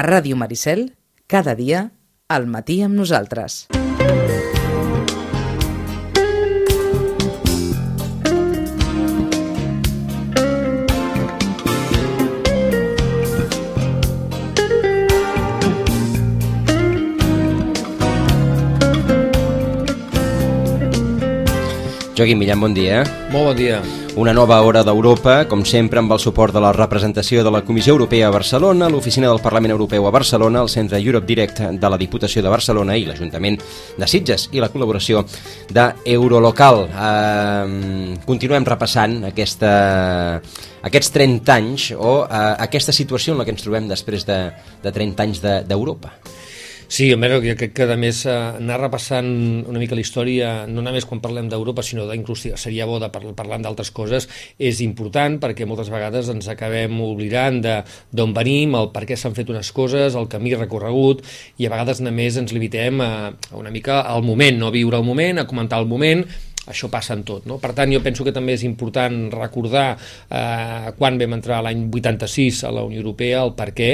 A Ràdio Maricel, cada dia, al matí amb nosaltres. Joaquim Millan, bon dia. Molt bon dia. Una nova hora d'Europa, com sempre amb el suport de la representació de la Comissió Europea a Barcelona, l'Oficina del Parlament Europeu a Barcelona, el Centre Europe Direct de la Diputació de Barcelona i l'Ajuntament de Sitges i la col·laboració d'Eurolocal. Eh, continuem repassant aquesta, aquests 30 anys o eh, aquesta situació en la que ens trobem després de, de 30 anys d'Europa. De, Sí, a veure, jo crec que a més eh, anar repassant una mica la història, no només quan parlem d'Europa, sinó d'inclús seria bo de parlant d'altres coses, és important perquè moltes vegades ens acabem oblidant d'on venim, el per què s'han fet unes coses, el camí recorregut, i a vegades només ens limitem a, a una mica al moment, no a viure el moment, a comentar el moment, això passa en tot. No? Per tant, jo penso que també és important recordar eh, quan vam entrar l'any 86 a la Unió Europea, el per què,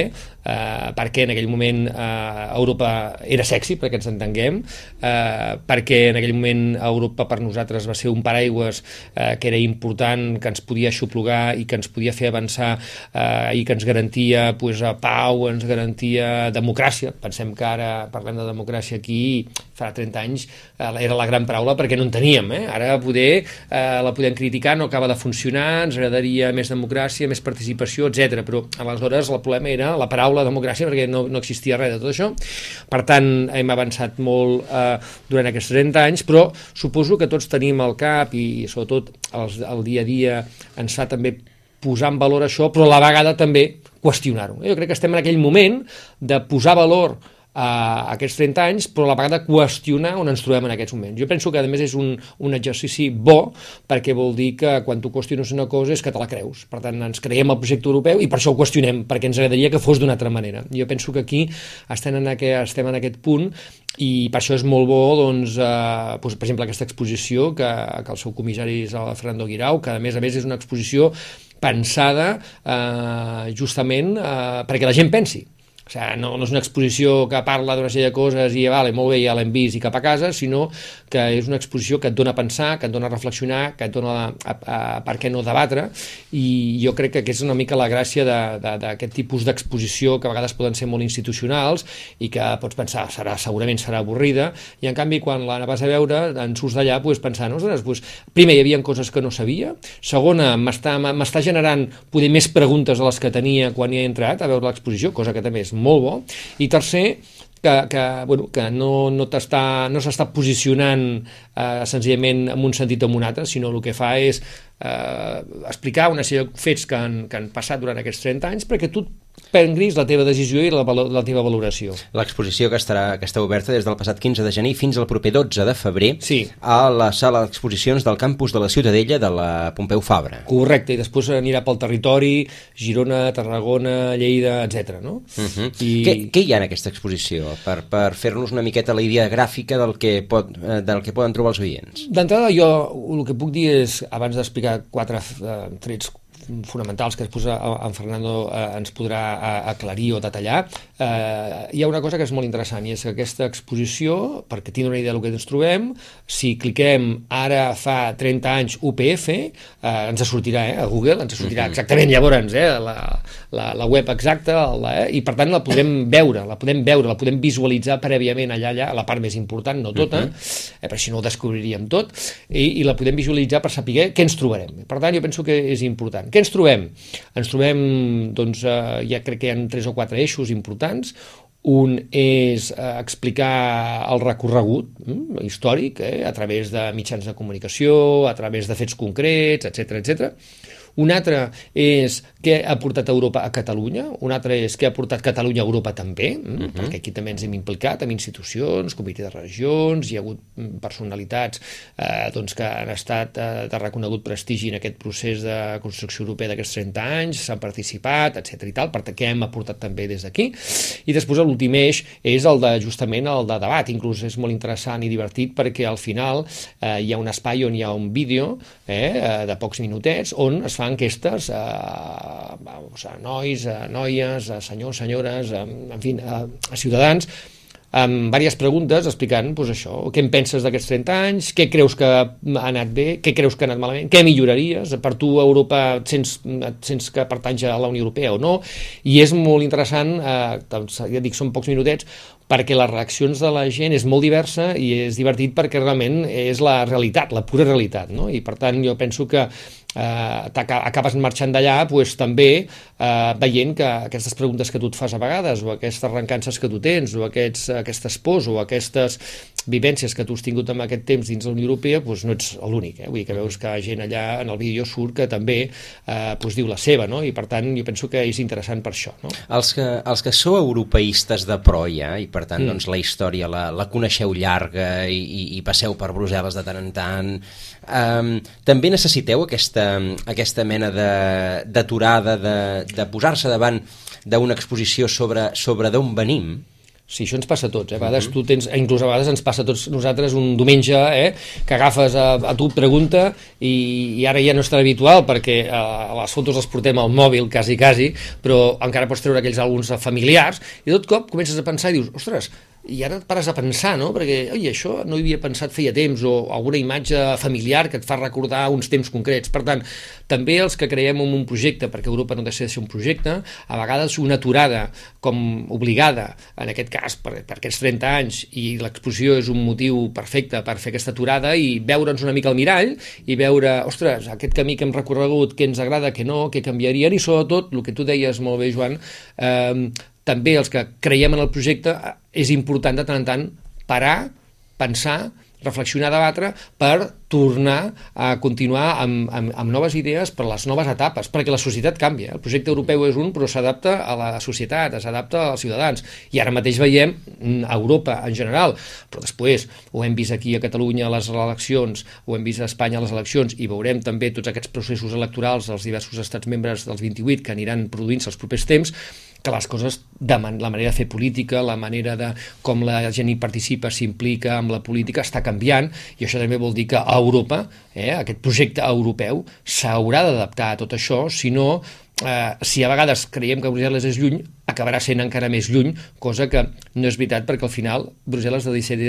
eh, perquè en aquell moment eh, Europa era sexy, perquè ens entenguem, eh, perquè en aquell moment Europa per nosaltres va ser un paraigües eh, que era important, que ens podia aixoplugar i que ens podia fer avançar eh, i que ens garantia pues, pau, ens garantia democràcia. Pensem que ara parlem de democràcia aquí, fa 30 anys eh, era la gran paraula perquè no en teníem. Eh? Ara poder eh, la podem criticar, no acaba de funcionar, ens agradaria més democràcia, més participació, etc. però aleshores el problema era la paraula democràcia perquè no, no existia res de tot això. Per tant, hem avançat molt eh, durant aquests 30 anys, però suposo que tots tenim al cap i sobretot el, el dia a dia ens fa també posar en valor això, però a la vegada també qüestionar-ho. Jo crec que estem en aquell moment de posar valor a aquests 30 anys, però a la vegada qüestionar on ens trobem en aquests moments. Jo penso que, a més, és un, un exercici bo, perquè vol dir que quan tu qüestiones una cosa és que te la creus. Per tant, ens creiem el projecte europeu i per això ho qüestionem, perquè ens agradaria que fos d'una altra manera. Jo penso que aquí estem en aquest, estem en aquest punt i per això és molt bo, doncs, eh, doncs, per exemple, aquesta exposició que, que el seu comissari és el Fernando Guirau, que a més a més és una exposició pensada eh, justament eh, perquè la gent pensi o sigui, no, no és una exposició que parla d'una sèrie de coses i vale, molt bé, ja l'hem vist i cap a casa, sinó que és una exposició que et dona a pensar, que et dona a reflexionar, que et dona a, a, a per què no debatre, i jo crec que és una mica la gràcia d'aquest tipus d'exposició que a vegades poden ser molt institucionals i que pots pensar, serà, segurament serà avorrida, i en canvi quan la vas a veure, en surts d'allà pues, pensant, ostres, pues, primer hi havia coses que no sabia, segona, m'està generant poder més preguntes de les que tenia quan hi he entrat a veure l'exposició, cosa que també és molt bo, i tercer, que, que, bueno, que no, no s'està no posicionant eh, senzillament en un sentit o en un altre, sinó el que fa és eh, explicar una sèrie de fets que han, que han passat durant aquests 30 anys perquè tu prengris la teva decisió i la, la teva valoració. L'exposició que estarà que està oberta des del passat 15 de gener fins al proper 12 de febrer sí. a la sala d'exposicions del campus de la Ciutadella de la Pompeu Fabra. Correcte, i després anirà pel territori, Girona, Tarragona, Lleida, etc. No? Uh mhm. -huh. I... què, què hi ha en aquesta exposició per, per fer-nos una miqueta la idea gràfica del que, pot, eh, del que poden trobar els oients? D'entrada jo el que puc dir és, abans d'explicar quatre eh, trets fonamentals que després en Fernando eh, ens podrà eh, aclarir o detallar, eh, hi ha una cosa que és molt interessant i és que aquesta exposició, perquè tingui una idea del que ens trobem, si cliquem ara fa 30 anys UPF, eh, ens sortirà eh, a Google, ens sortirà exactament llavors eh, la, la, la web exacta la, eh, i per tant la podem veure, la podem veure, la podem visualitzar prèviament allà, allà, a la part més important, no tota, uh -huh. eh, perquè si no ho descobriríem tot, i, i la podem visualitzar per saber què ens trobarem. Per tant, jo penso que és important. Què ens trobem? Ens trobem, doncs, eh, ja crec que hi ha tres o quatre eixos importants. Un és eh, explicar el recorregut hm, històric eh, a través de mitjans de comunicació, a través de fets concrets, etc etc. Un altre és què ha portat Europa a Catalunya, un altre és què ha portat Catalunya a Europa també, uh mhm. -huh. perquè aquí també ens hem implicat amb institucions, comitè de regions, hi ha hagut mm, personalitats eh, doncs que han estat eh, de reconegut prestigi en aquest procés de construcció europea d'aquests 30 anys, s'han participat, etc i tal, per què hem aportat també des d'aquí. I després l'últim eix és el de justament el de debat, inclús és molt interessant i divertit perquè al final eh, hi ha un espai on hi ha un vídeo eh, de pocs minutets on es fa fa enquestes a, a, a nois, a noies, a senyors, senyores, a, en fi, a, a ciutadans, amb diverses preguntes explicant doncs, això, què en penses d'aquests 30 anys, què creus que ha anat bé, què creus que ha anat malament, què milloraries, per tu a Europa et sents, et sents que pertanys a la Unió Europea o no, i és molt interessant, eh, doncs, ja dic, són pocs minutets, perquè les reaccions de la gent és molt diversa i és divertit perquè realment és la realitat, la pura realitat, no? i per tant jo penso que eh, acabes marxant d'allà pues, també eh, veient que aquestes preguntes que tu et fas a vegades o aquestes arrencances que tu tens o aquests, aquestes pors o aquestes vivències que tu has tingut en aquest temps dins la Unió Europea pues, no ets l'únic, eh? vull dir que veus que gent allà en el vídeo surt que també eh, pues, diu la seva no? i per tant jo penso que és interessant per això. No? Els, que, els que sou europeistes de proia i per tant mm. doncs, la història la, la coneixeu llarga i, i, i passeu per Brussel·les de tant en tant um, també necessiteu aquesta, aquesta mena d'aturada de, de, de posar-se davant d'una exposició sobre, sobre d'on venim Sí, això ens passa a tots, eh? a vegades tu tens, inclús a vegades ens passa a tots nosaltres un diumenge eh? que agafes a, a tu pregunta i, i ara ja no és tan habitual perquè a, eh, les fotos les portem al mòbil quasi, quasi, però encara pots treure aquells àlbums familiars i tot cop comences a pensar i dius, ostres, i ara et pares a pensar, no? Perquè, oi, això no hi havia pensat feia temps, o alguna imatge familiar que et fa recordar uns temps concrets. Per tant, també els que creiem en un projecte, perquè Europa no deixa de ser un projecte, a vegades una aturada com obligada, en aquest cas per, per aquests 30 anys, i l'exposició és un motiu perfecte per fer aquesta aturada i veure'ns una mica al mirall i veure, ostres, aquest camí que hem recorregut, què ens agrada, què no, què canviarien, i sobretot, el que tu deies molt bé, Joan, eh, també els que creiem en el projecte és important de tant en tant parar, pensar reflexionar, debatre, per tornar a continuar amb, amb, amb noves idees per les noves etapes, perquè la societat canvia. El projecte europeu és un, però s'adapta a la societat, s'adapta als ciutadans. I ara mateix veiem a Europa en general, però després ho hem vist aquí a Catalunya a les eleccions, ho hem vist a Espanya a les eleccions, i veurem també tots aquests processos electorals dels diversos estats membres dels 28 que aniran produint-se els propers temps, que les coses, de man la manera de fer política, la manera de com la gent hi participa, s'implica amb la política, està canviant, i això també vol dir que a Europa, eh, aquest projecte europeu, s'haurà d'adaptar a tot això, si no eh, si a vegades creiem que Brussel·les és lluny, acabarà sent encara més lluny, cosa que no és veritat perquè al final Brussel·les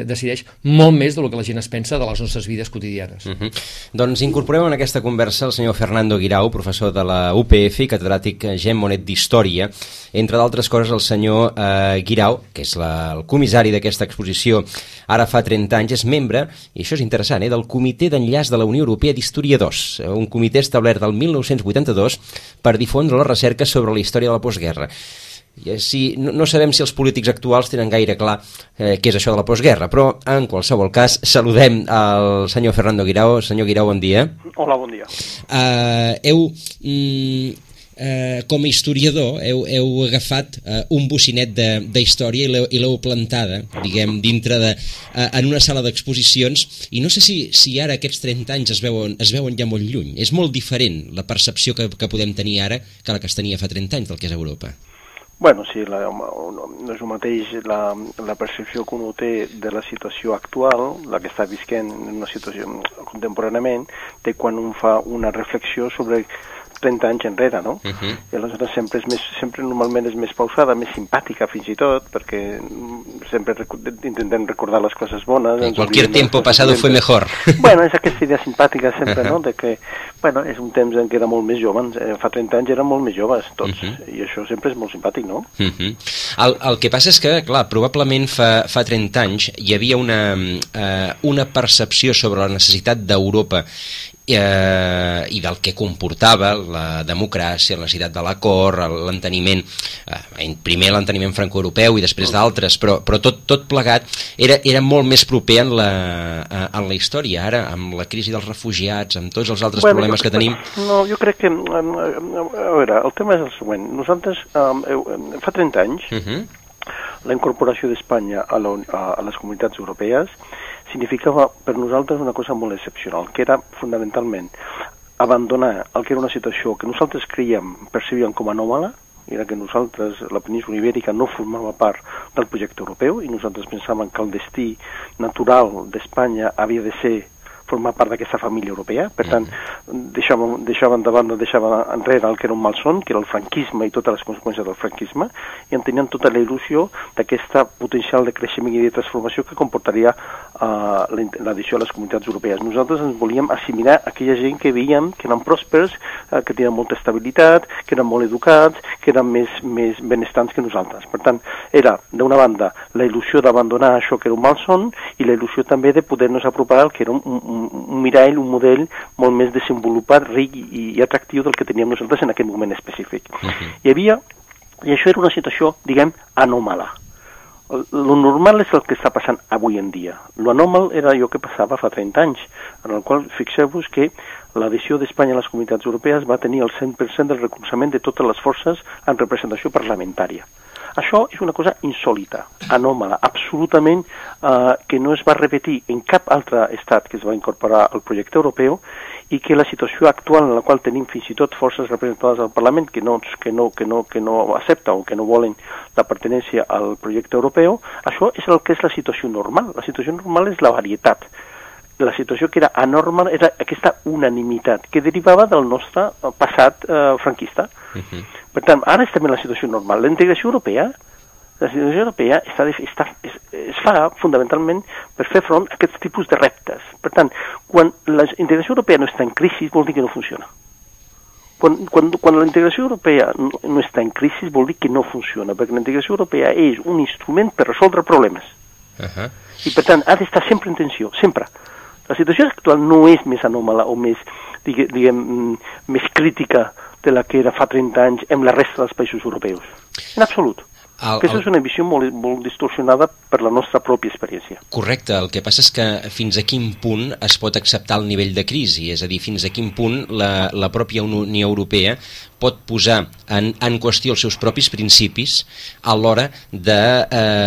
decideix molt més del que la gent es pensa de les nostres vides quotidianes. Uh mhm. -huh. Doncs incorporem en aquesta conversa el senyor Fernando Guirau, professor de la UPF i catedràtic Gent Monet d'Història, entre d'altres coses el senyor eh, Guirau, que és la, el comissari d'aquesta exposició ara fa 30 anys, és membre, i això és interessant, eh, del Comitè d'Enllaç de la Unió Europea d'Historiadors, un comitè establert del 1982 per difondre la recerca sobre la història de la postguerra. I si, no, no sabem si els polítics actuals tenen gaire clar eh, què és això de la postguerra, però en qualsevol cas saludem al senyor Fernando Guirao. Senyor Guirao, bon dia. Hola, bon dia. Uh, heu, mm, uh, com a historiador, heu, heu agafat uh, un bocinet d'història i l'heu plantada, diguem, dintre de, uh, en una sala d'exposicions, i no sé si, si ara aquests 30 anys es veuen, es veuen ja molt lluny. És molt diferent la percepció que, que podem tenir ara que la que es tenia fa 30 anys del que és Europa. Bueno, sí, la, no és el mateix la, la percepció que uno té de la situació actual, la que està visquent en una situació contemporàniament, de quan un fa una reflexió sobre 30 anys enrere, no? Uh -huh. I aleshores sempre, és més, sempre normalment és més pausada, més simpàtica fins i tot, perquè sempre rec intentem recordar les coses bones. En cualquier tiempo pasado fue mejor. Bueno, és aquesta idea simpàtica sempre, uh -huh. no?, de que, bueno, és un temps en què era molt més jove, eh, fa 30 anys eren molt més joves tots, uh -huh. i això sempre és molt simpàtic, no? Uh -huh. el, el que passa és que, clar, probablement fa, fa 30 anys hi havia una, eh, una percepció sobre la necessitat d'Europa eh, i del que comportava la democràcia, la necessitat de l'acord, l'enteniment, eh, primer l'enteniment franco-europeu i després d'altres, però, però tot, tot plegat era, era molt més proper en la, eh, en la història, ara, amb la crisi dels refugiats, amb tots els altres bueno, problemes que tenim. No, jo crec que, a veure, el tema és el següent. Nosaltres, eh, fa 30 anys, uh mhm. -huh. la incorporació d'Espanya a, a, a les comunitats europees significava per nosaltres una cosa molt excepcional, que era fonamentalment abandonar el que era una situació que nosaltres creiem, percebíem com a anòmala, era que nosaltres, la península ibèrica, no formava part del projecte europeu i nosaltres pensàvem que el destí natural d'Espanya havia de ser formar part d'aquesta família europea, per tant, deixaven, deixaven davant, deixaven enrere el que era un malson, que era el franquisme i totes les conseqüències del franquisme, i en tenien tota la il·lusió d'aquesta potencial de creixement i de transformació que comportaria uh, l'addició a les comunitats europees. Nosaltres ens volíem assimilar aquella gent que veiem que eren pròspers, uh, que tenien molta estabilitat, que eren molt educats, que eren més, més benestants que nosaltres. Per tant, era, d'una banda, la il·lusió d'abandonar això que era un malson i la il·lusió també de poder-nos apropar al que era un, un, un mirall, un model molt més desenvolupat, ric i, i atractiu del que teníem nosaltres en aquest moment específic. Uh -huh. Hi havia, i això era una situació, diguem, anòmala. Lo normal és el que està passant avui en dia. Lo anòmal era allò que passava fa 30 anys, en el qual fixeu-vos que l'adhesió d'Espanya a les comunitats europees va tenir el 100% del recolzament de totes les forces en representació parlamentària. Això és una cosa insòlita, anòmala, absolutament eh, que no es va repetir en cap altre estat que es va incorporar al projecte europeu i que la situació actual en la qual tenim fins i tot forces representades al Parlament que no, que no, que no, que no accepta o que no volen la pertenència al projecte europeu, això és el que és la situació normal. La situació normal és la varietat la situació que era anormal era aquesta unanimitat que derivava del nostre passat eh, franquista. Uh -huh. Per tant, ara estem en la situació normal. La integració europea, la situació europea està, està, es, es fa fonamentalment per fer front a aquests tipus de reptes. Per tant, quan la integració europea no està en crisi vol dir que no funciona. Quan, quan, quan la integració europea no, no està en crisi vol dir que no funciona, perquè la integració europea és un instrument per resoldre problemes. Uh -huh. I per tant ha d'estar sempre en tensió, sempre. La situació actual no és més anòmala o més, diguem, diguem més crítica de la que era fa 30 anys amb la resta dels països europeus. En absolut. El, Aquesta el... és una visió molt, molt distorsionada per la nostra pròpia experiència. Correcte, el que passa és que fins a quin punt es pot acceptar el nivell de crisi, és a dir, fins a quin punt la, la pròpia Unió Europea pot posar en, en qüestió els seus propis principis a l'hora d'avançar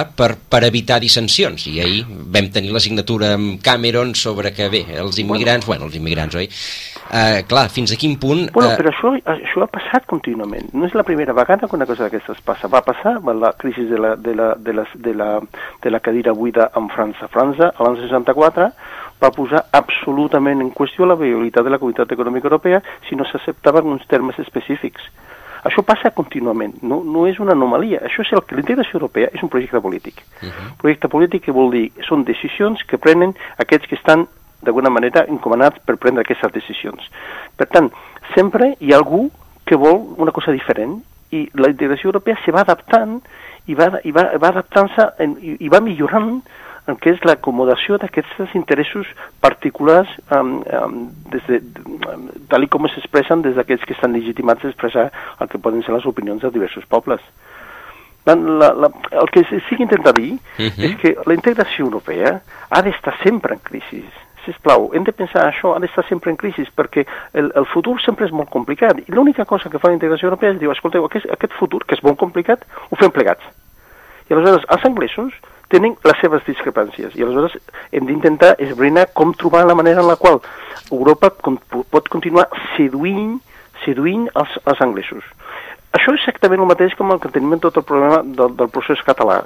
eh, eh, per, per evitar dissensions. I ahir vam tenir la signatura amb Cameron sobre que, bé, els immigrants, bueno, bueno els immigrants, oi? Eh, clar, fins a quin punt... Bueno, eh... però això, això ha passat contínuament. No és la primera vegada que una cosa d'aquestes passa. Va passar amb la crisi de la, de, la, de, la, de, la, de la cadira buida en França. França, l'any 64, va posar absolutament en qüestió la viabilitat de la Comunitat Econòmica Europea si no s'acceptaven uns termes específics. Això passa contínuament, no, no és una anomalia. Això és el que l'integració europea és un projecte polític. Uh -huh. Projecte polític que vol dir, són decisions que prenen aquests que estan d'alguna manera encomanats per prendre aquestes decisions. Per tant, sempre hi ha algú que vol una cosa diferent i la integració europea se va adaptant i va, i va, va adaptant-se i, i va millorant en què és l'acomodació d'aquests interessos particulars um, um, des de, um, tal com s'expressen des d'aquells que estan legitimats a expressar el que poden ser les opinions de diversos pobles. La, la, la, el que sí que intenta dir uh -huh. és que la integració europea ha d'estar sempre en crisi. Sisplau, hem de pensar això, ha d'estar sempre en crisi, perquè el, el futur sempre és molt complicat. I l'única cosa que fa la integració europea és dir, escolteu, aquest, aquest futur, que és molt complicat, ho fem plegats. I aleshores, els anglesos tenen les seves discrepàncies i aleshores hem d'intentar esbrinar com trobar la manera en la qual Europa pot continuar seduint, seduint els, els anglesos. Això és exactament el mateix com el que tenim en tot el problema del, del procés català.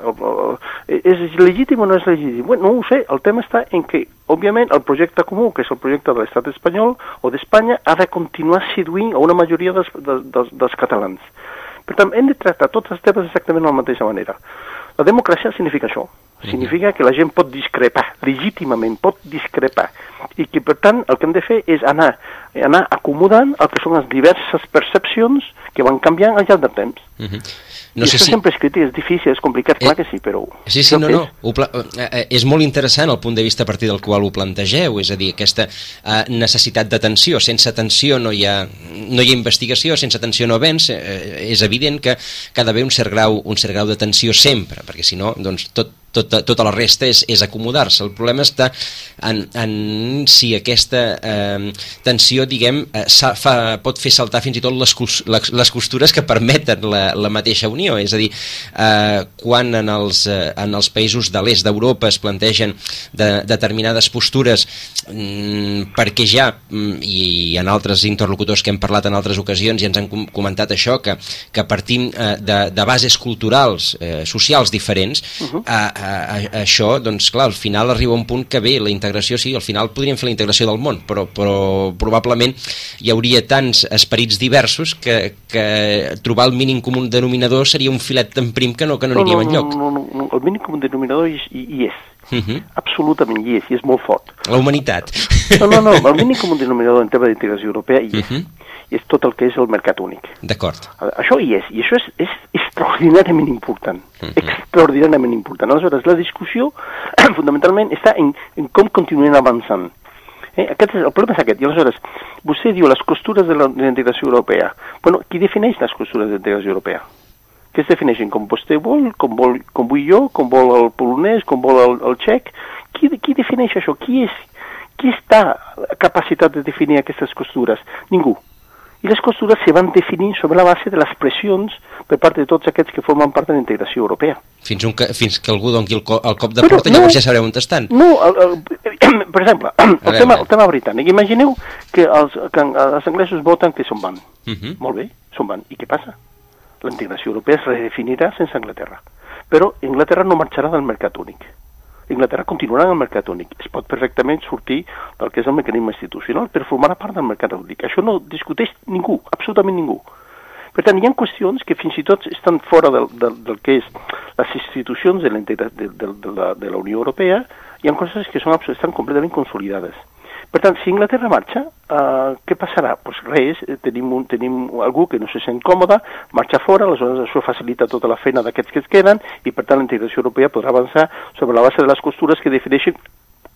És legítim o no és legítim? Bueno, no ho sé, el tema està en que, òbviament, el projecte comú, que és el projecte de l'estat espanyol o d'Espanya, ha de continuar seduint a una majoria dels, dels, dels catalans. Per tant, hem de tractar tots els temes exactament de la mateixa manera. La democràcia significa això. Significa que la gent pot discrepar, legítimament pot discrepar, i que per tant el que hem de fer és anar, anar acomodant el que són les diverses percepcions que van canviant al llarg del temps. Uh -huh. No I sé això si... sempre és crític, és difícil, és complicat, clar eh, que sí, però... Sí, sí, no, no, ho pla... Eh, eh, és molt interessant el punt de vista a partir del qual ho plantegeu, és a dir, aquesta uh, necessitat d'atenció, sense atenció no hi, ha, no hi ha investigació, sense atenció no vens, eh, és evident que, que ha d'haver un cert grau, un cert grau d'atenció sempre, perquè si no, doncs tot, tota, tota la resta és, és acomodar-se. El problema està en, en si aquesta eh, tensió, diguem, eh, fa, pot fer saltar fins i tot les, les, les costures que permeten la, la mateixa Unió. És a dir, eh, quan en els, eh, en els països de l'est d'Europa es plantegen de, determinades postures mm, perquè ja, mm, i en altres interlocutors que hem parlat en altres ocasions i ens han comentat això, que, que partim eh, de, de bases culturals, eh, socials diferents, uh -huh. eh, a, a, això, doncs clar, al final arriba un punt que bé, la integració sí, al final podríem fer la integració del món, però, però probablement hi hauria tants esperits diversos que, que trobar el mínim comú denominador seria un filet tan prim que no, que no, no aniríem no, enlloc. No, no, no, el mínim comú denominador hi, hi, és. Uh -huh. Absolutament hi és, i és molt fort. La humanitat. No, no, no, el mínim comú denominador en tema d'integració europea hi és. Uh -huh. I és tot el que és el mercat únic. D'acord. Això hi és, i això és, és extraordinàriament important. Uh -huh. Extraordinàriament important. Aleshores, la discussió fundamentalment està en, en com continuem avançant. Eh? Aquest és, el problema és aquest. I aleshores, vostè diu les costures de la, de la integració europea. Bueno, qui defineix les costures de la integració europea? Que es defineixen com vostè vol, com, vol, com vull jo, com vol el polonès, com vol el, el txec. Qui, qui defineix això? Qui és? Qui està capacitat de definir aquestes costures? Ningú. I les costures se van definir sobre la base de les pressions per part de tots aquests que formen part de la integració europea. Fins, un que, fins que algú doni el, co el cop de Però porta, no- llavors ja sabreu on estan. No, el, el, per exemple, el veure. tema, el tema britànic. Imagineu que els, que els anglesos voten que són van. Uh -huh. Molt bé, són van. I què passa? La integració europea es redefinirà sense Anglaterra. Però Anglaterra no marxarà del mercat únic. Inglaterra continuarà en el mercat únic. Es pot perfectament sortir del que és el mecanisme institucional, però formarà part del mercat únic. Això no discuteix ningú, absolutament ningú. Per tant, hi ha qüestions que fins i tot estan fora del, del, del que és les institucions de de, de, de, la, de la Unió Europea, hi ha coses que són, estan completament consolidades. Per tant, si Inglaterra marxa, uh, què passarà? Pues res, eh, tenim, un, tenim algú que no se sent còmode, marxa fora, aleshores això facilita tota la feina d'aquests que es queden i per tant la integració europea podrà avançar sobre la base de les costures que defineixen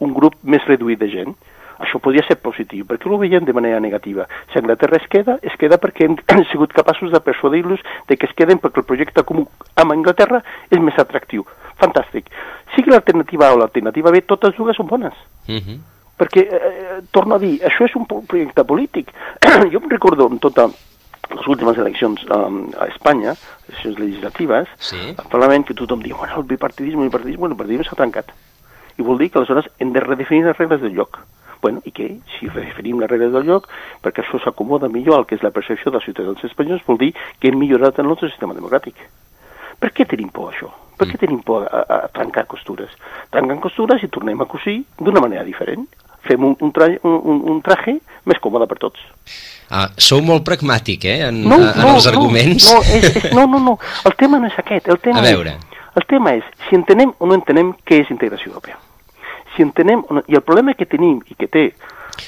un grup més reduït de gent. Això podria ser positiu, perquè ho veiem de manera negativa. Si Anglaterra es queda, es queda perquè hem, hem sigut capaços de persuadir-los de que es queden perquè el projecte comú amb Anglaterra és més atractiu. Fantàstic. Sigui l'alternativa A o l'alternativa B, totes dues són bones Uh -huh. Perquè, eh, torno a dir, això és un projecte polític. jo em recordo en totes les últimes eleccions um, a Espanya, eleccions legislatives, Sí. al Parlament, que tothom diu, bueno, el bipartidisme, el bipartidisme, el partidisme s'ha tancat. I vol dir que aleshores hem de redefinir les regles del joc. Bueno, i què? Si redefinim les regles del joc, perquè això s'acomoda millor al que és la percepció dels ciutadans espanyols, vol dir que hem millorat el nostre sistema democràtic. Per què tenim por a això? Per què tenim por a, a, a trencar costures? Trenquen costures i tornem a cosir d'una manera diferent. Fem un, un, tra un, un, un traje més còmode per tots. Ah, sou molt pragmàtic, eh, en, No, en no, els arguments. No, no, és, és, no, no, no. El tema no és aquest. El tema A veure. És, el tema és si entenem o no entenem què és integració europea. Si entenem, o no, i el problema que tenim i que té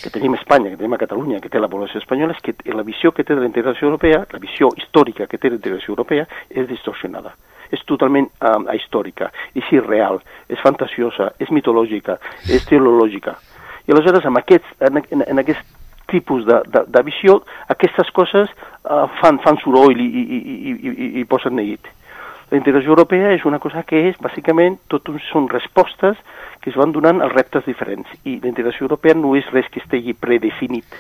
que tenim a Espanya, que tenim a Catalunya, que té la població espanyola, és que la visió que té de la integració europea, la visió històrica que té de la integració europea, és distorsionada. És totalment um, ahistòrica, és irreal, és fantasiosa, és mitològica, és teològica. Aleshores, amb aquests, en, en, en aquest tipus de, de, de visió, aquestes coses uh, fan, fan soroll i, i, i, i, i posen neguit. La integració europea és una cosa que és, bàsicament, tot un, són respostes que es van donant als reptes diferents. I la integració europea no és res que estigui predefinit.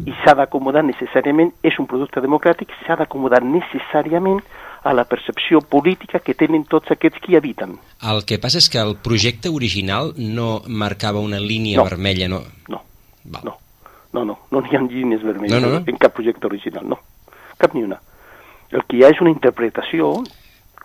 I s'ha d'acomodar necessàriament, és un producte democràtic, s'ha d'acomodar necessàriament a la percepció política que tenen tots aquests que hi habiten. El que passa és que el projecte original no marcava una línia No. vermella, no? No, Val. no, no, no, no hi ha línies vermelles No, no, no. en cap projecte original, no, cap ni una. El que hi ha és una interpretació,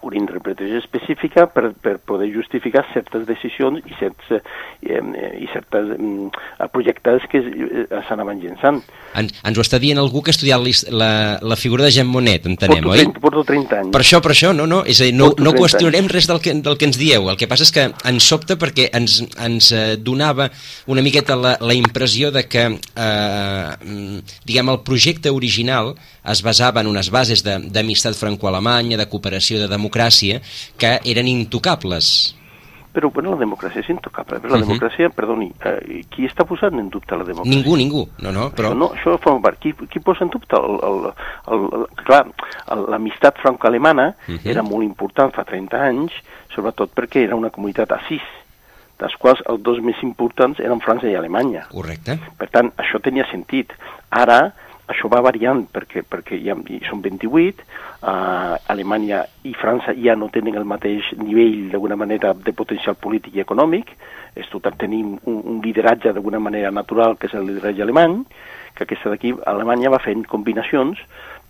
una interpretació específica per, per poder justificar certes decisions i certs, eh, eh, i certes eh, projectes que eh, s'anaven llençant. En, ens ho està dient algú que ha estudiat la, la, la figura de Jean Monnet, entenem, porto, oi? 30, porto 30 anys. Per això, per això, no, no, és a dir, no, no 30 qüestionarem res del que, del que ens dieu, el que passa és que ens sobta perquè ens, ens eh, donava una miqueta la, la impressió de que, eh, mm, diguem, el projecte original es basava en unes bases d'amistat franco-alemanya, de cooperació, de democràcia, que eren intocables. Però bueno, la democràcia és intocable. La Mhm. democràcia, perdoni, eh, qui està posant en dubte la democràcia? Ningú, ningú, no, no, però... Això, no, això forma part. Qui, qui posa en dubte? El, el, el, el, clar, l'amistat franco-alemana Mhm. era molt important fa 30 anys, sobretot perquè era una comunitat a sis, dels quals els dos més importants eren França i Alemanya. Correcte. Per tant, això tenia sentit. Ara, això va variant perquè, perquè ja són 28, uh, Alemanya i França ja no tenen el mateix nivell, d'alguna manera, de potencial polític i econòmic, és total, tenim un, un lideratge d'alguna manera natural, que és el lideratge alemany, que aquesta d'aquí, Alemanya va fent combinacions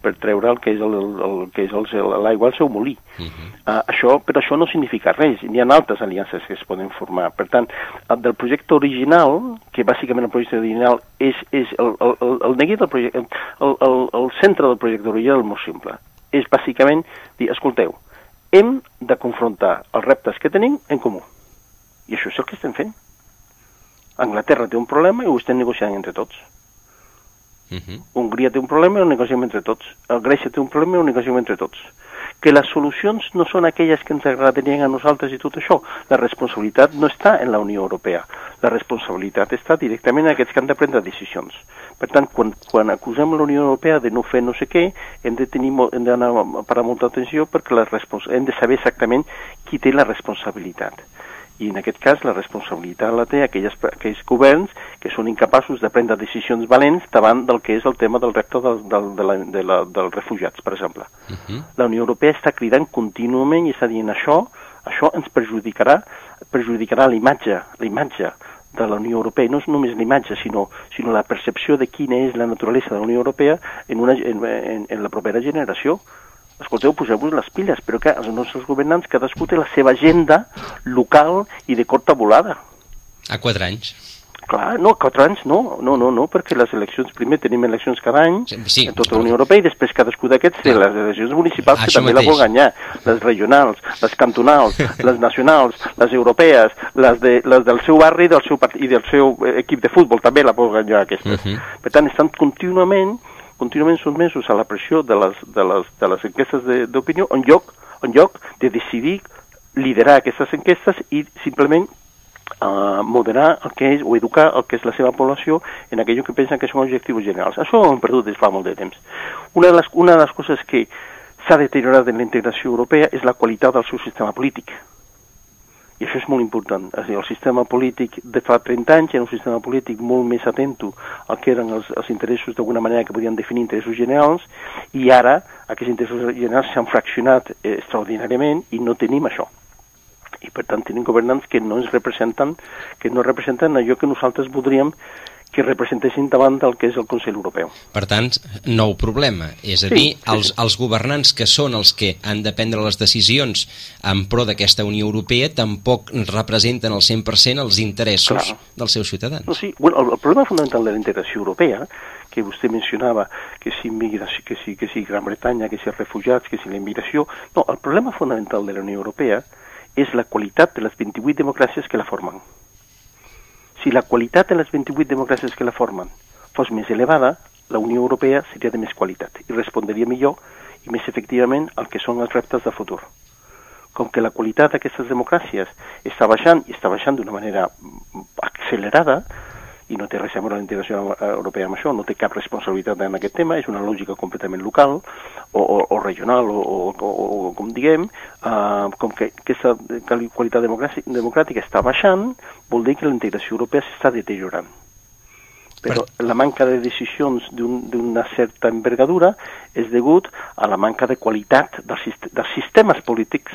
per treure el que és el, el, el que és l'aigua al seu molí. Uh -huh. uh, això, però això no significa res, n'hi ha altres aliances que es poden formar. Per tant, el del projecte original, que bàsicament el projecte original és, és el, el, el, el neguit del projecte, el, el, el centre del projecte original molt simple. És bàsicament dir, escolteu, hem de confrontar els reptes que tenim en comú. I això és el que estem fent. Anglaterra té un problema i ho estem negociant entre tots. Uh -huh. Hongria té un problema i ho negociem entre tots. El Grècia té un problema i ho negociem entre tots. Que les solucions no són aquelles que ens agradarien a nosaltres i tot això. La responsabilitat no està en la Unió Europea. La responsabilitat està directament en aquests que han de prendre decisions. Per tant, quan, quan acusem la Unió Europea de no fer no sé què, hem de tenir hem d'anar a parar molta atenció perquè la hem de saber exactament qui té la responsabilitat i en aquest cas la responsabilitat la té aquelles, aquells governs que són incapaços de prendre decisions valents davant del que és el tema del repte del, del, de la, de la, dels refugiats, per exemple. Uh mhm. -huh. La Unió Europea està cridant contínuament i està dient això, això ens perjudicarà, perjudicarà la imatge, la imatge de la Unió Europea, no és només l'imatge, sinó, sinó la percepció de quina és la naturalesa de la Unió Europea en, una, en, en, en la propera generació escolteu, poseu-vos les piles, però que els nostres governants cadascú té la seva agenda local i de corta volada. A quatre anys. Clar, no, quatre anys no, no, no, no, perquè les eleccions, primer tenim eleccions cada any sí, en tota la Unió Europea i després cadascú d'aquests té les eleccions municipals que també mateix. la vol guanyar, les regionals, les cantonals, les nacionals, les europees, les, de, les del seu barri del seu part, i del seu equip de futbol també la vol guanyar aquestes. Uh -huh. Per tant, estan contínuament contínuament sotmesos a la pressió de les, de les, de les enquestes d'opinió en lloc, en lloc de decidir liderar aquestes enquestes i simplement uh, moderar el que és, o educar el que és la seva població en aquello que pensen que són objectius generals. Això ho hem perdut des fa molt de temps. Una de les, una de les coses que s'ha deteriorat en la integració europea és la qualitat del seu sistema polític. I això és molt important. És dir, el sistema polític de fa 30 anys era un sistema polític molt més atento al que eren els, els interessos d'alguna manera que podien definir interessos generals i ara aquests interessos generals s'han fraccionat eh, extraordinàriament i no tenim això. I per tant tenim governants que no ens representen, que no representen allò que nosaltres voldríem que representessin davant del que és el Consell Europeu. Per tant, nou problema, és a sí, dir, sí, els, sí. els governants que són els que han de prendre les decisions en pro d'aquesta Unió Europea tampoc representen al 100% els interessos Clar. dels seus ciutadans. No, sí, bueno, el, el problema fundamental de la integració europea que vostè mencionava, que si, migració, que si, que si Gran Bretanya, que si els refugiats, que si la immigració... No, el problema fonamental de la Unió Europea és la qualitat de les 28 democràcies que la formen. Si la qualitat de les 28 democràcies que la formen fos més elevada, la Unió Europea seria de més qualitat i respondria millor i més efectivament al que són els reptes de futur. Com que la qualitat d'aquestes democràcies està baixant i està baixant d'una manera accelerada, i no té res a veure la integració europea amb això, no té cap responsabilitat en aquest tema, és una lògica completament local o, o, o regional o, o, o, o com diguem, uh, com que aquesta qualitat democràtica està baixant, vol dir que la integració europea s'està deteriorant. Però la manca de decisions d'una un, certa envergadura és degut a la manca de qualitat dels, dels sistemes polítics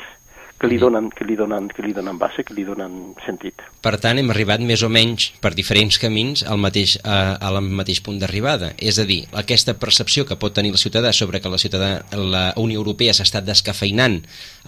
que li donen, que li donen, que li donen base, que li donen sentit. Per tant, hem arribat més o menys per diferents camins al mateix, a, al mateix punt d'arribada. És a dir, aquesta percepció que pot tenir el ciutadà sobre que la, ciutadà, la Unió Europea s'ha estat descafeinant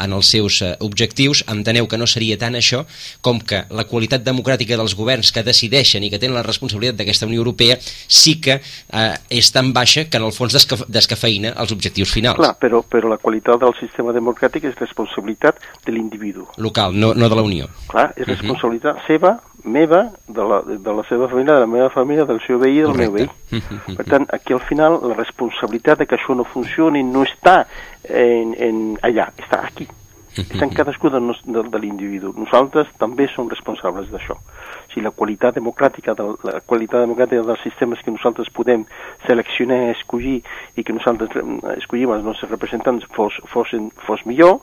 en els seus uh, objectius, enteneu que no seria tant això com que la qualitat democràtica dels governs que decideixen i que tenen la responsabilitat d'aquesta Unió Europea sí que uh, és tan baixa que en el fons desca descafeïna els objectius finals. Clar, però, però la qualitat del sistema democràtic és responsabilitat de l'individu. Local, no, no de la Unió. Clar, és mhm. responsabilitat uh -huh. seva, meva, de la, de la seva família, de la meva família, del seu veí i del Correcte. meu veí. Per tant, aquí al final la responsabilitat de que això no funcioni no està en, en allà, està aquí. Està en cadascú de, de, de l'individu. Nosaltres també som responsables d'això. Si la qualitat democràtica de, la qualitat democràtica dels sistemes que nosaltres podem seleccionar, escollir i que nosaltres eh, escollim els nostres representants fos, fos, fos millor,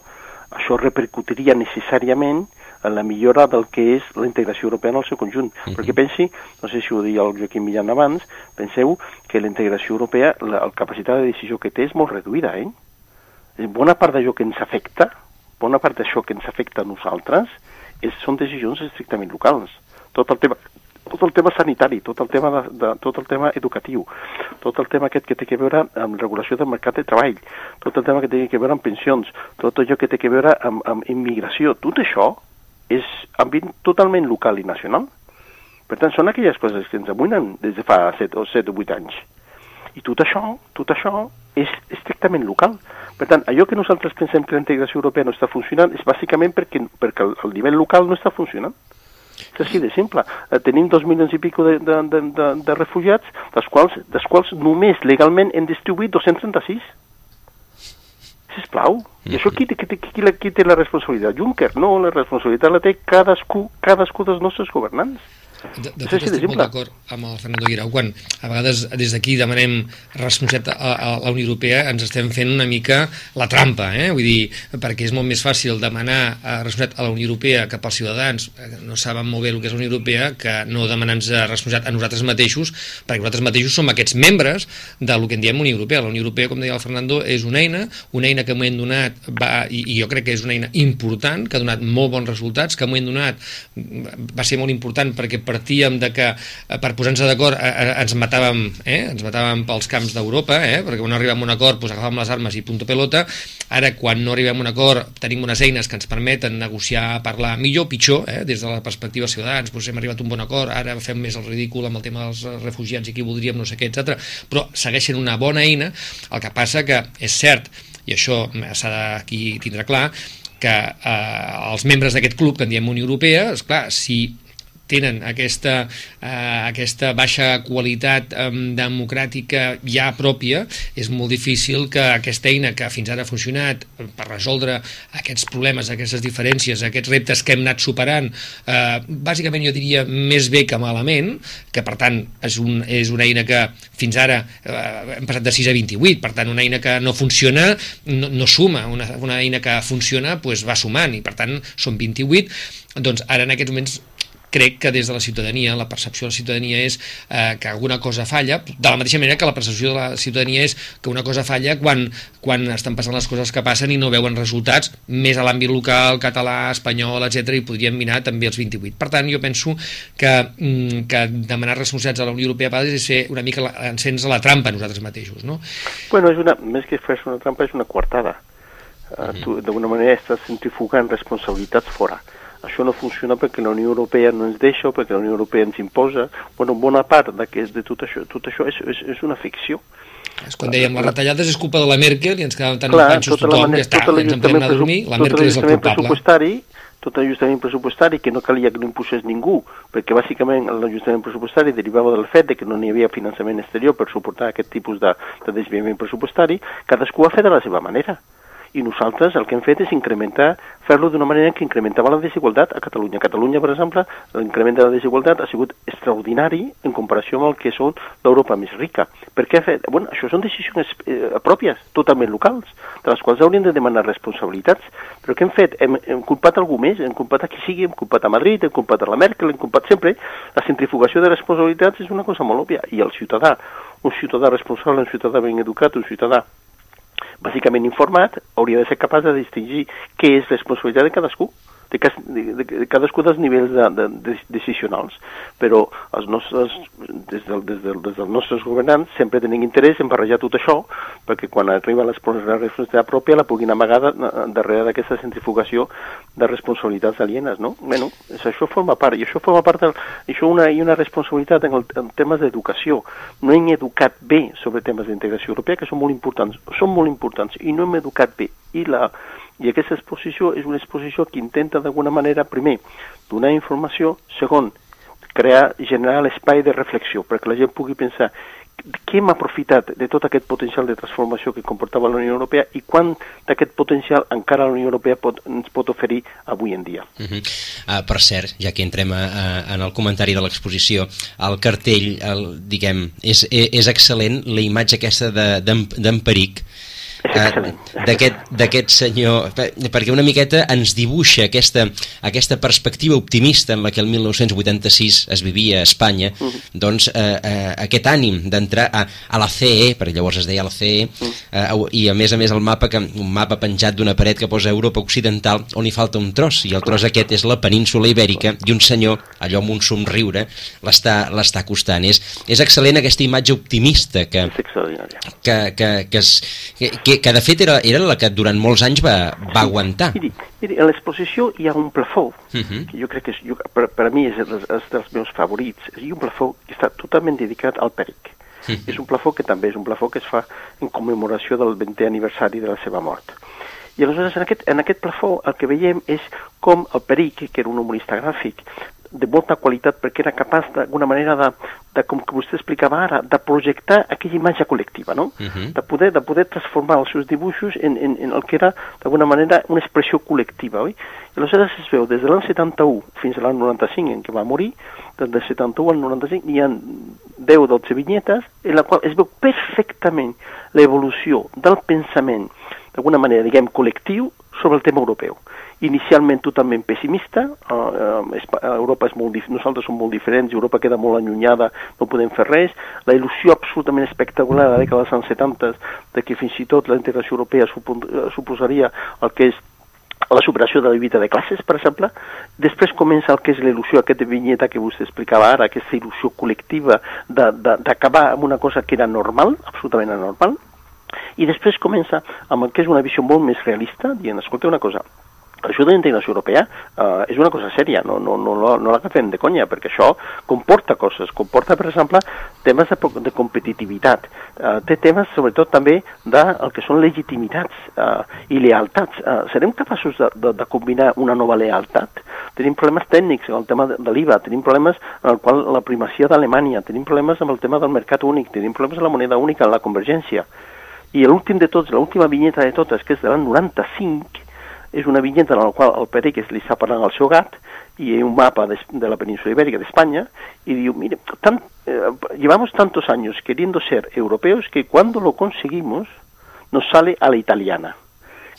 això repercutiria necessàriament en la millora del que és la integració europea en el seu conjunt. Uh -huh. Perquè pensi, no sé si ho deia el Joaquim Millan abans, penseu que la integració europea, la, la capacitat de decisió que té és molt reduïda, eh? Bona part d'allò que ens afecta, bona part d'això que ens afecta a nosaltres, és, són decisions estrictament locals. Tot el tema tot el tema sanitari, tot el tema, de, de, tot el tema educatiu, tot el tema aquest que té que veure amb regulació del mercat de treball, tot el tema que té que veure amb pensions, tot allò que té que veure amb, amb immigració, tot això és ambient totalment local i nacional. Per tant, són aquelles coses que ens amuinen des de fa 7 o 7 o 8 anys. I tot això, tot això és estrictament local. Per tant, allò que nosaltres pensem que la integració europea no està funcionant és bàsicament perquè, perquè el, el nivell local no està funcionant. És així de simple. Eh, tenim dos milions i pico de, de, de, de, de refugiats, dels quals, dels quals només legalment hem distribuït 236. Sisplau. I això qui, qui, qui, qui, té la responsabilitat? Juncker? No, la responsabilitat la té cadascú, cadascú dels nostres governants. De, de fet, estic molt d'acord amb el Fernando Guirau. Quan a vegades des d'aquí demanem responsabilitat a, a la Unió Europea, ens estem fent una mica la trampa, eh? Vull dir, perquè és molt més fàcil demanar responsabilitat a la Unió Europea que pels ciutadans eh, no saben molt bé el que és la Unió Europea que no demanar-nos responsabilitat a nosaltres mateixos, perquè nosaltres mateixos som aquests membres del que en diem Unió Europea. La Unió Europea, com deia el Fernando, és una eina, una eina que m'ho hem donat, va, i, i jo crec que és una eina important, que ha donat molt bons resultats, que m'ho hem donat, va ser molt important perquè partíem de que eh, per posar-nos d'acord eh, eh, ens matàvem eh? ens matàvem pels camps d'Europa eh? perquè quan arribem a un acord doncs agafàvem les armes i punto pelota ara quan no arribem a un acord tenim unes eines que ens permeten negociar, parlar millor pitjor, eh? des de la perspectiva ciutadans doncs hem arribat a un bon acord, ara fem més el ridícul amb el tema dels refugiats i qui voldríem no sé què, etc. però segueixen una bona eina el que passa que és cert i això s'ha d'aquí tindre clar que eh, els membres d'aquest club que en diem Unió Europea, és clar, si tenen aquesta, eh, aquesta baixa qualitat eh, democràtica ja pròpia, és molt difícil que aquesta eina que fins ara ha funcionat per resoldre aquests problemes, aquestes diferències, aquests reptes que hem anat superant, eh, bàsicament jo diria més bé que malament, que per tant és, un, és una eina que fins ara eh, hem passat de 6 a 28, per tant una eina que no funciona no, no suma, una, una eina que funciona pues, va sumant i per tant són 28, doncs ara en aquests moments crec que des de la ciutadania, la percepció de la ciutadania és eh, que alguna cosa falla, de la mateixa manera que la percepció de la ciutadania és que una cosa falla quan, quan estan passant les coses que passen i no veuen resultats, més a l'àmbit local, català, espanyol, etc i podrien minar també els 28. Per tant, jo penso que, mm, que demanar responsabilitats a la Unió Europea és ser una mica encens a la trampa nosaltres mateixos, no? Bueno, és una, més que fer una trampa, és una coartada. Uh, mm -hmm. tu, d'alguna manera, estàs centrifugant responsabilitats fora. Això no funciona perquè la Unió Europea no ens deixa o perquè la Unió Europea ens imposa. Bueno, bona part de tot això, tot això és, és, és una ficció. És quan dèiem les retallades és culpa de la Merkel i ens quedàvem tan Clar, panxos tothom, manera, ja està, tot ens en podem anar a dormir, la Merkel és el culpable. Tot l'ajustament pressupostari que no calia que no impulsés ningú, perquè bàsicament l'ajustament pressupostari derivava del fet de que no n'hi havia finançament exterior per suportar aquest tipus de, de desviament pressupostari, cadascú ha fet de la seva manera i nosaltres el que hem fet és incrementar, fer-lo d'una manera que incrementava la desigualtat a Catalunya. A Catalunya, per exemple, l'increment de la desigualtat ha sigut extraordinari en comparació amb el que són l'Europa més rica. Per què ha fet? Bueno, això són decisions eh, pròpies, totalment locals, de les quals haurien de demanar responsabilitats. Però què hem fet? Hem, hem culpat algú més, hem culpat a qui sigui, hem culpat a Madrid, hem culpat a la Merkel, hem culpat sempre. La centrifugació de responsabilitats és una cosa molt òbvia. I el ciutadà, un ciutadà responsable, un ciutadà ben educat, un ciutadà bàsicament informat, hauria de ser capaç de distingir què és responsabilitat de cadascú de, de, de cadascú dels nivells de, de, de, decisionals. Però els nostres, des, del, des, del, des dels nostres governants sempre tenen interès en barrejar tot això perquè quan arriba la responsabilitat pròpia la puguin amagar darrere d'aquesta centrifugació de responsabilitats alienes, no? Bueno, això forma part, i això forma part del, això una, i una responsabilitat en, el, en temes d'educació. No hem educat bé sobre temes d'integració europea, que són molt importants, són molt importants, i no hem educat bé. I la, i aquesta exposició és una exposició que intenta d'alguna manera, primer, donar informació, segon, crear, generar l'espai de reflexió, perquè la gent pugui pensar què hem aprofitat de tot aquest potencial de transformació que comportava la Unió Europea i quant d'aquest potencial encara la Unió Europea pot, ens pot oferir avui en dia. Uh -huh. uh, per cert, ja que entrem a, a, en el comentari de l'exposició, el cartell, el, diguem, és, és excel·lent la imatge aquesta d'en de, d'aquest senyor, perquè una miqueta ens dibuixa aquesta, aquesta perspectiva optimista en la que el 1986 es vivia a Espanya, uh -huh. doncs eh, eh, aquest ànim d'entrar a, a la CE, perquè llavors es deia la CE, -huh. eh, i a més a més el mapa que, un mapa penjat d'una paret que posa Europa Occidental on hi falta un tros, i el tros aquest és la península ibèrica, i un senyor, allò amb un somriure, l'està acostant. És, és excel·lent aquesta imatge optimista que, que, que, que, es, que, que, que de fet era, era la que durant molts anys va, va aguantar. Miri, miri, a l'exposició hi ha un plafó, uh mhm. -huh. que jo crec que és, jo, per, per a mi és, és dels meus favorits, hi ha un plafó que està totalment dedicat al peric. Uh mhm. -huh. És un plafó que també és un plafó que es fa en commemoració del 20è aniversari de la seva mort. I aleshores en aquest, en aquest plafó el que veiem és com el Peric, que era un humorista gràfic, de molta qualitat perquè era capaç d'alguna manera de, de, com que vostè explicava ara, de projectar aquella imatge col·lectiva, no? Uh -huh. de, poder, de poder transformar els seus dibuixos en, en, en el que era d'alguna manera una expressió col·lectiva, oi? I aleshores es veu des de l'any 71 fins a l'any 95 en què va morir, des del 71 al 95 hi ha 10 o 12 vinyetes en la qual es veu perfectament l'evolució del pensament d'alguna manera, diguem, col·lectiu sobre el tema europeu. Inicialment totalment pessimista, uh, uh, Europa és molt nosaltres som molt diferents, Europa queda molt allunyada, no podem fer res, la il·lusió absolutament espectacular de la dècada dels anys 70 de que fins i tot la integració europea suposaria el que és la superació de la lluita de classes, per exemple. Després comença el que és l'il·lusió, aquesta vinyeta que vostè explicava ara, aquesta il·lusió col·lectiva d'acabar amb una cosa que era normal, absolutament anormal, i després comença amb el que és una visió molt més realista, dient, escolta una cosa, això de l'integració europea eh, és una cosa sèria, no, no, no, no l'agafem de conya, perquè això comporta coses, comporta, per exemple, temes de, de competitivitat, eh, té temes, sobretot, també de el que són legitimitats eh, i lealtats. Eh, serem capaços de, de, de combinar una nova lealtat? Tenim problemes tècnics en el tema de, de l'IVA, tenim problemes en el qual la primacia d'Alemanya, tenim problemes amb el tema del mercat únic, tenim problemes amb la moneda única, en la convergència. I l'últim de tots, l'última vinyeta de totes, que és de l'any 95, és una vinyeta en la qual el Pérez li està parlant al seu gat i un mapa de, de la península ibèrica d'Espanya y diu, mire, tan, eh, llevamos tantos años queriendo ser europeos que cuando lo conseguimos nos sale a la italiana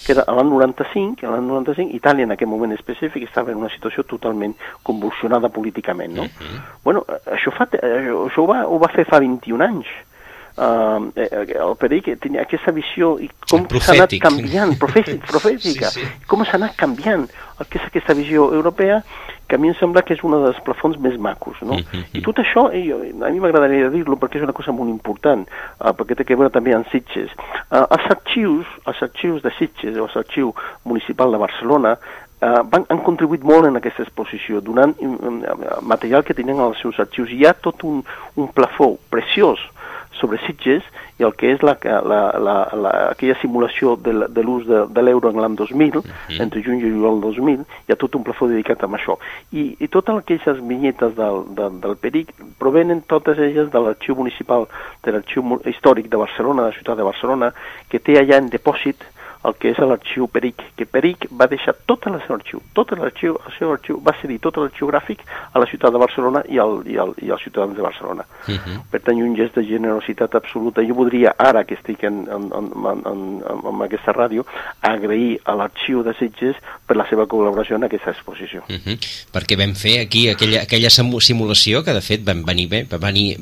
que era l'any 95, l'any 95, Itàlia en aquest moment específic estava en una situació totalment convulsionada políticament, no? Uh -huh. Bueno, això, fa, això, això ho, va, ho va fer fa 21 anys, uh, el Peric tenia aquesta visió i com s'ha anat canviant, profètic, profètica, sí, sí. com s'ha anat canviant el que és aquesta visió europea que a mi em sembla que és un dels plafons més macos, no? Mm -hmm. I tot això, jo, a mi m'agradaria dir-lo perquè és una cosa molt important, uh, perquè té que veure també amb Sitges. Uh, els arxius, els arxius de Sitges, o l'arxiu municipal de Barcelona, uh, van, han contribuït molt en aquesta exposició, donant um, material que tenen als seus arxius. Hi ha tot un, un plafó preciós sobre Sitges i el que és la, la, la, la, aquella simulació de, de l'ús de, de l'euro en l'any 2000, uh -huh. entre juny i juliol 2000, hi ha tot un plafó dedicat a això. I, i totes aquelles vinyetes del, del, del Peric provenen totes elles de l'arxiu municipal, de l'arxiu històric de Barcelona, de la ciutat de Barcelona, que té allà en depòsit el que és l'arxiu Peric, que Peric va deixar tot el seu arxiu, tot l'arxiu, el seu arxiu, va cedir tot l'arxiu gràfic a la ciutat de Barcelona i, al, i, al, i als ciutadans de Barcelona. Uh -huh. Per tant, un gest de generositat absoluta. Jo voldria, ara que estic en, en, en, en, en, en aquesta ràdio, agrair a l'arxiu de Sitges per la seva col·laboració en aquesta exposició. Uh -huh. Perquè vam fer aquí aquella, aquella simulació que, de fet, van venir bé, va venir,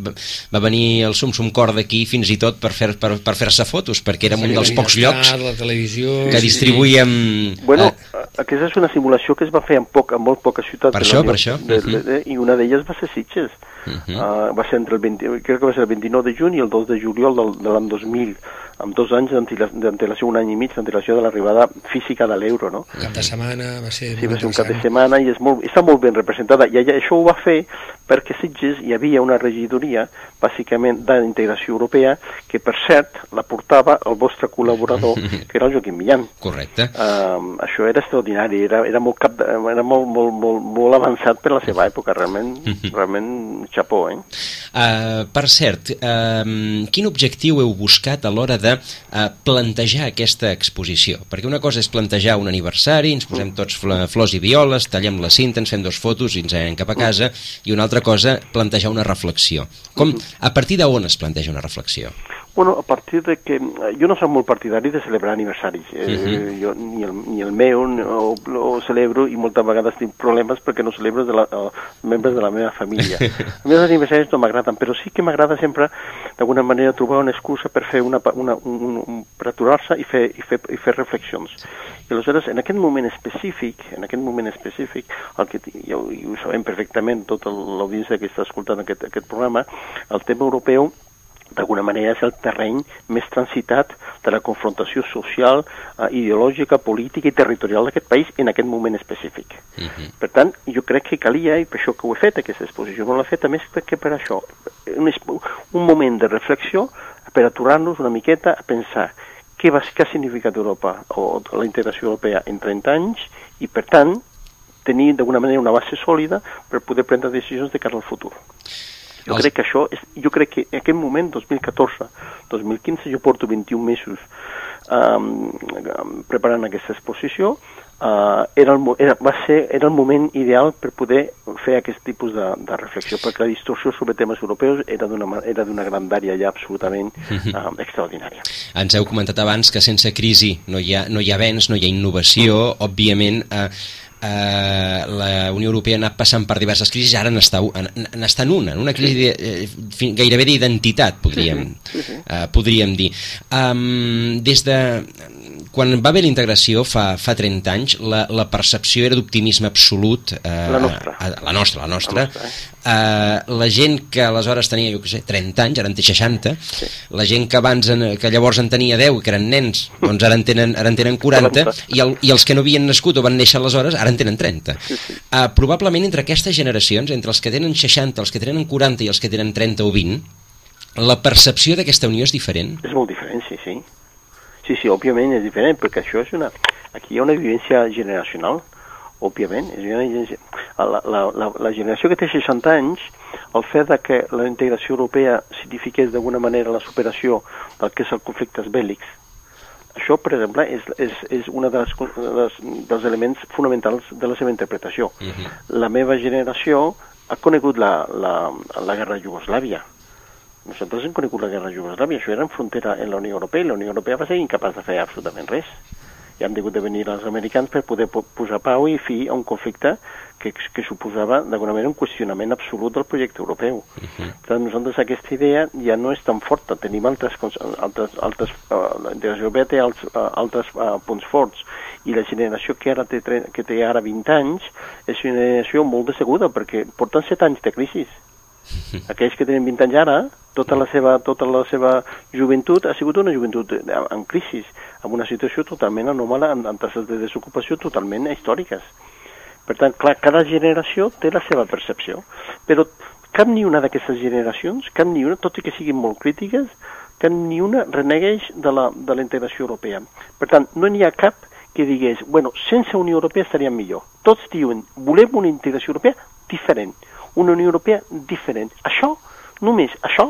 va venir el Sum Sum Cor d'aquí fins i tot per fer-se per, per fer fotos, perquè érem un dels pocs llocs... La televisió televisió... Que distribuïem... Bueno, eh... aquesta és una simulació que es va fer en, poc, en molt poques ciutats. Per això, per això. De, de, de, I una d'elles va ser Sitges. Uh -huh. uh, va ser entre el 20, crec que va ser el 29 de juny i el 2 de juliol del, de l'any 2000 amb dos anys d'antelació, un any i mig d'antelació de l'arribada física de l'euro, no? Cap de setmana va ser... Sí, va ser un cap de setmana i és molt, està molt ben representada. I allà, això ho va fer perquè Sitges hi havia una regidoria, bàsicament d'integració europea, que per cert la portava el vostre col·laborador, que era el Joaquim Millán. Correcte. Uh, això era extraordinari, era, era, molt, cap era molt, molt, molt, molt avançat per la seva època, realment, realment xapó, eh? Uh, per cert, uh, quin objectiu heu buscat a l'hora de uh, plantejar aquesta exposició? Perquè una cosa és plantejar un aniversari, ens posem tots flors i violes, tallem la cinta, ens fem dos fotos i ens anem cap a casa, i una altra cosa, plantejar una reflexió. Com, a partir d'on es planteja una reflexió? Bueno, a partir de que... Jo no soc molt partidari de celebrar aniversaris. Eh, uh -huh. jo, ni, el, ni el meu no, lo celebro i moltes vegades tinc problemes perquè no celebro de la, uh, membres de la meva família. Els meus aniversaris no m'agraden, però sí que m'agrada sempre, d'alguna manera, trobar una excusa per fer una, una, un, un, per aturar-se i, fer, i, fer, i fer reflexions. I aleshores, en aquest moment específic, en aquest moment específic, el que ja ho, ho sabem perfectament, tota l'audiència que està escoltant aquest, aquest programa, el tema europeu d'alguna manera és el terreny més transitat de la confrontació social, eh, ideològica, política i territorial d'aquest país en aquest moment específic. Uh -huh. Per tant, jo crec que calia, i per això que ho he fet, aquesta exposició no l'he fet, a més que per això, un, un moment de reflexió per aturar-nos una miqueta a pensar què, va, què ha significat Europa o la integració europea en 30 anys i, per tant, tenir d'alguna manera una base sòlida per poder prendre decisions de cara al futur. Jo crec que això, és, jo crec que en aquest moment, 2014, 2015, jo porto 21 mesos um, preparant aquesta exposició, uh, era, el, era, va ser, era el moment ideal per poder fer aquest tipus de, de reflexió, perquè la distorsió sobre temes europeus era d'una grandària ja absolutament uh, extraordinària. Ens heu comentat abans que sense crisi no hi ha, no hi ha avenç, no hi ha innovació, òbviament... Uh, eh, la Unió Europea ha anat passant per diverses crisis, ara n'està en una, en una crisi de, eh, gairebé d'identitat, podríem, sí, sí, sí. Eh, podríem dir. Um, des de quan va haver la integració fa, fa 30 anys, la, la percepció era d'optimisme absolut. Eh, la nostra. A, la nostra, la nostra. La, nostra, eh? eh, la gent que aleshores tenia, jo què sé, 30 anys, ara en té 60, sí. la gent que abans, en, que llavors en tenia 10, que eren nens, doncs ara en tenen, ara en tenen 40, i, el, i els que no havien nascut o van néixer aleshores, ara en tenen 30. Sí, sí. Eh, probablement entre aquestes generacions, entre els que tenen 60, els que tenen 40 i els que tenen 30 o 20, la percepció d'aquesta unió és diferent? És molt diferent, sí, sí. Sí, sí, òbviament és diferent, perquè això és una... Aquí hi ha una vivència generacional, òbviament. És una, la, la, la, la generació que té 60 anys, el fet de que la integració europea signifiqués d'alguna manera la superació del que és el conflictes bèl·lics, això, per exemple, és, és, és un de les, dels elements fonamentals de la seva interpretació. Uh -huh. La meva generació ha conegut la, la, la guerra de Iugoslàvia, nosaltres hem conegut la guerra Jugoslàvia, això era en frontera en la Unió Europea, i la Unió Europea va ser incapaç de fer absolutament res. I han degut de venir els americans per poder posar pau i fi a un conflicte que, que suposava d'alguna manera un qüestionament absolut del projecte europeu. Uh -huh. Per tant, nosaltres aquesta idea ja no és tan forta, tenim altres, altres, altres uh, la integració europea té altres, uh, altres uh, punts forts, i la generació que ara té, que té ara 20 anys és una generació molt decebuda, perquè porten 7 anys de crisi. Aquells que tenen 20 anys ara tota la seva, tota la seva joventut ha sigut una joventut en crisi, amb una situació totalment anòmala, amb, amb tasses de desocupació totalment històriques. Per tant, clar, cada generació té la seva percepció, però cap ni una d'aquestes generacions, cap ni una, tot i que siguin molt crítiques, cap ni una renegueix de la, de la integració europea. Per tant, no n'hi ha cap que digués, bueno, sense Unió Europea estaríem millor. Tots diuen, volem una integració europea diferent, una Unió Europea diferent. Això, només això,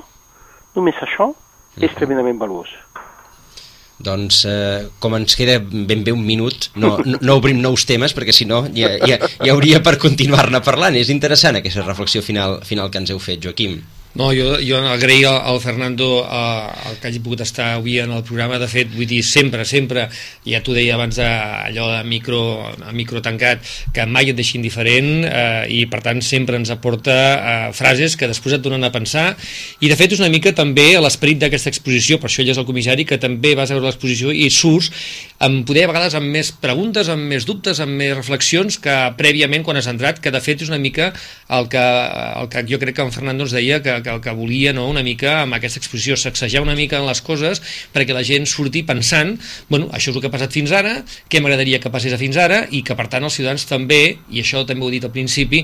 Només això és tremendament valuós. Doncs, eh, com ens queda ben bé un minut, no, no, no obrim nous temes, perquè si no ja, ja, ja hauria per continuar-ne parlant. És interessant aquesta reflexió final, final que ens heu fet, Joaquim. No, jo, jo agrair al Fernando eh, el que hagi pogut estar avui en el programa. De fet, vull dir, sempre, sempre, ja t'ho deia abans, de, allò de micro, a micro tancat, que mai et deixin diferent eh, i, per tant, sempre ens aporta eh, frases que després et donen a pensar. I, de fet, és una mica també l'esperit d'aquesta exposició, per això ell és el comissari, que també vas a veure l'exposició i surts amb poder, a vegades, amb més preguntes, amb més dubtes, amb més reflexions que prèviament quan has entrat, que, de fet, és una mica el que, el que jo crec que en Fernando ens deia que que, que volia no, una mica amb aquesta exposició sacsejar una mica en les coses perquè la gent surti pensant bueno, això és el que ha passat fins ara, què m'agradaria que passés a fins ara? I que per tant els ciutadans també, i això també ho he dit al principi,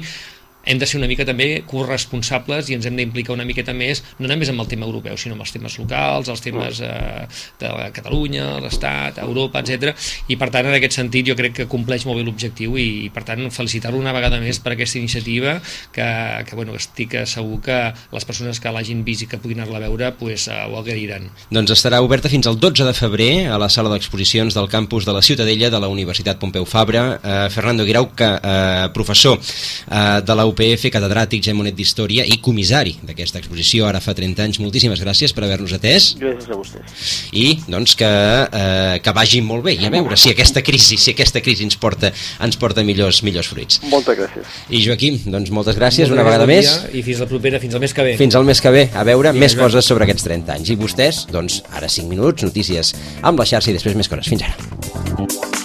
hem de ser una mica també corresponsables i ens hem d'implicar una miqueta més, no només amb el tema europeu, sinó amb els temes locals, els temes eh, de Catalunya, l'Estat, Europa, etc. I per tant, en aquest sentit, jo crec que compleix molt bé l'objectiu i, per tant, felicitar-lo una vegada més per aquesta iniciativa que, que bueno, estic segur que les persones que l'hagin vist i que puguin anar-la a veure pues, eh, ho agrairan. Doncs estarà oberta fins al 12 de febrer a la sala d'exposicions del campus de la Ciutadella de la Universitat Pompeu Fabra. Eh, Fernando Guirau, que, eh, professor eh, de la UPF, catedràtic, gemonet d'Història i comissari d'aquesta exposició ara fa 30 anys. Moltíssimes gràcies per haver-nos atès. Gràcies a vostès. I doncs que, eh, que vagi molt bé i a veure si aquesta crisi, si aquesta crisi ens porta, ens porta millors, millors fruits. Moltes gràcies. I Joaquim, doncs moltes gràcies Moltes una vegada més. I fins la propera, fins al mes que ve. Fins al mes que ve, a veure I més Joan. coses sobre aquests 30 anys. I vostès, doncs, ara 5 minuts, notícies amb la xarxa i després més coses. Fins ara.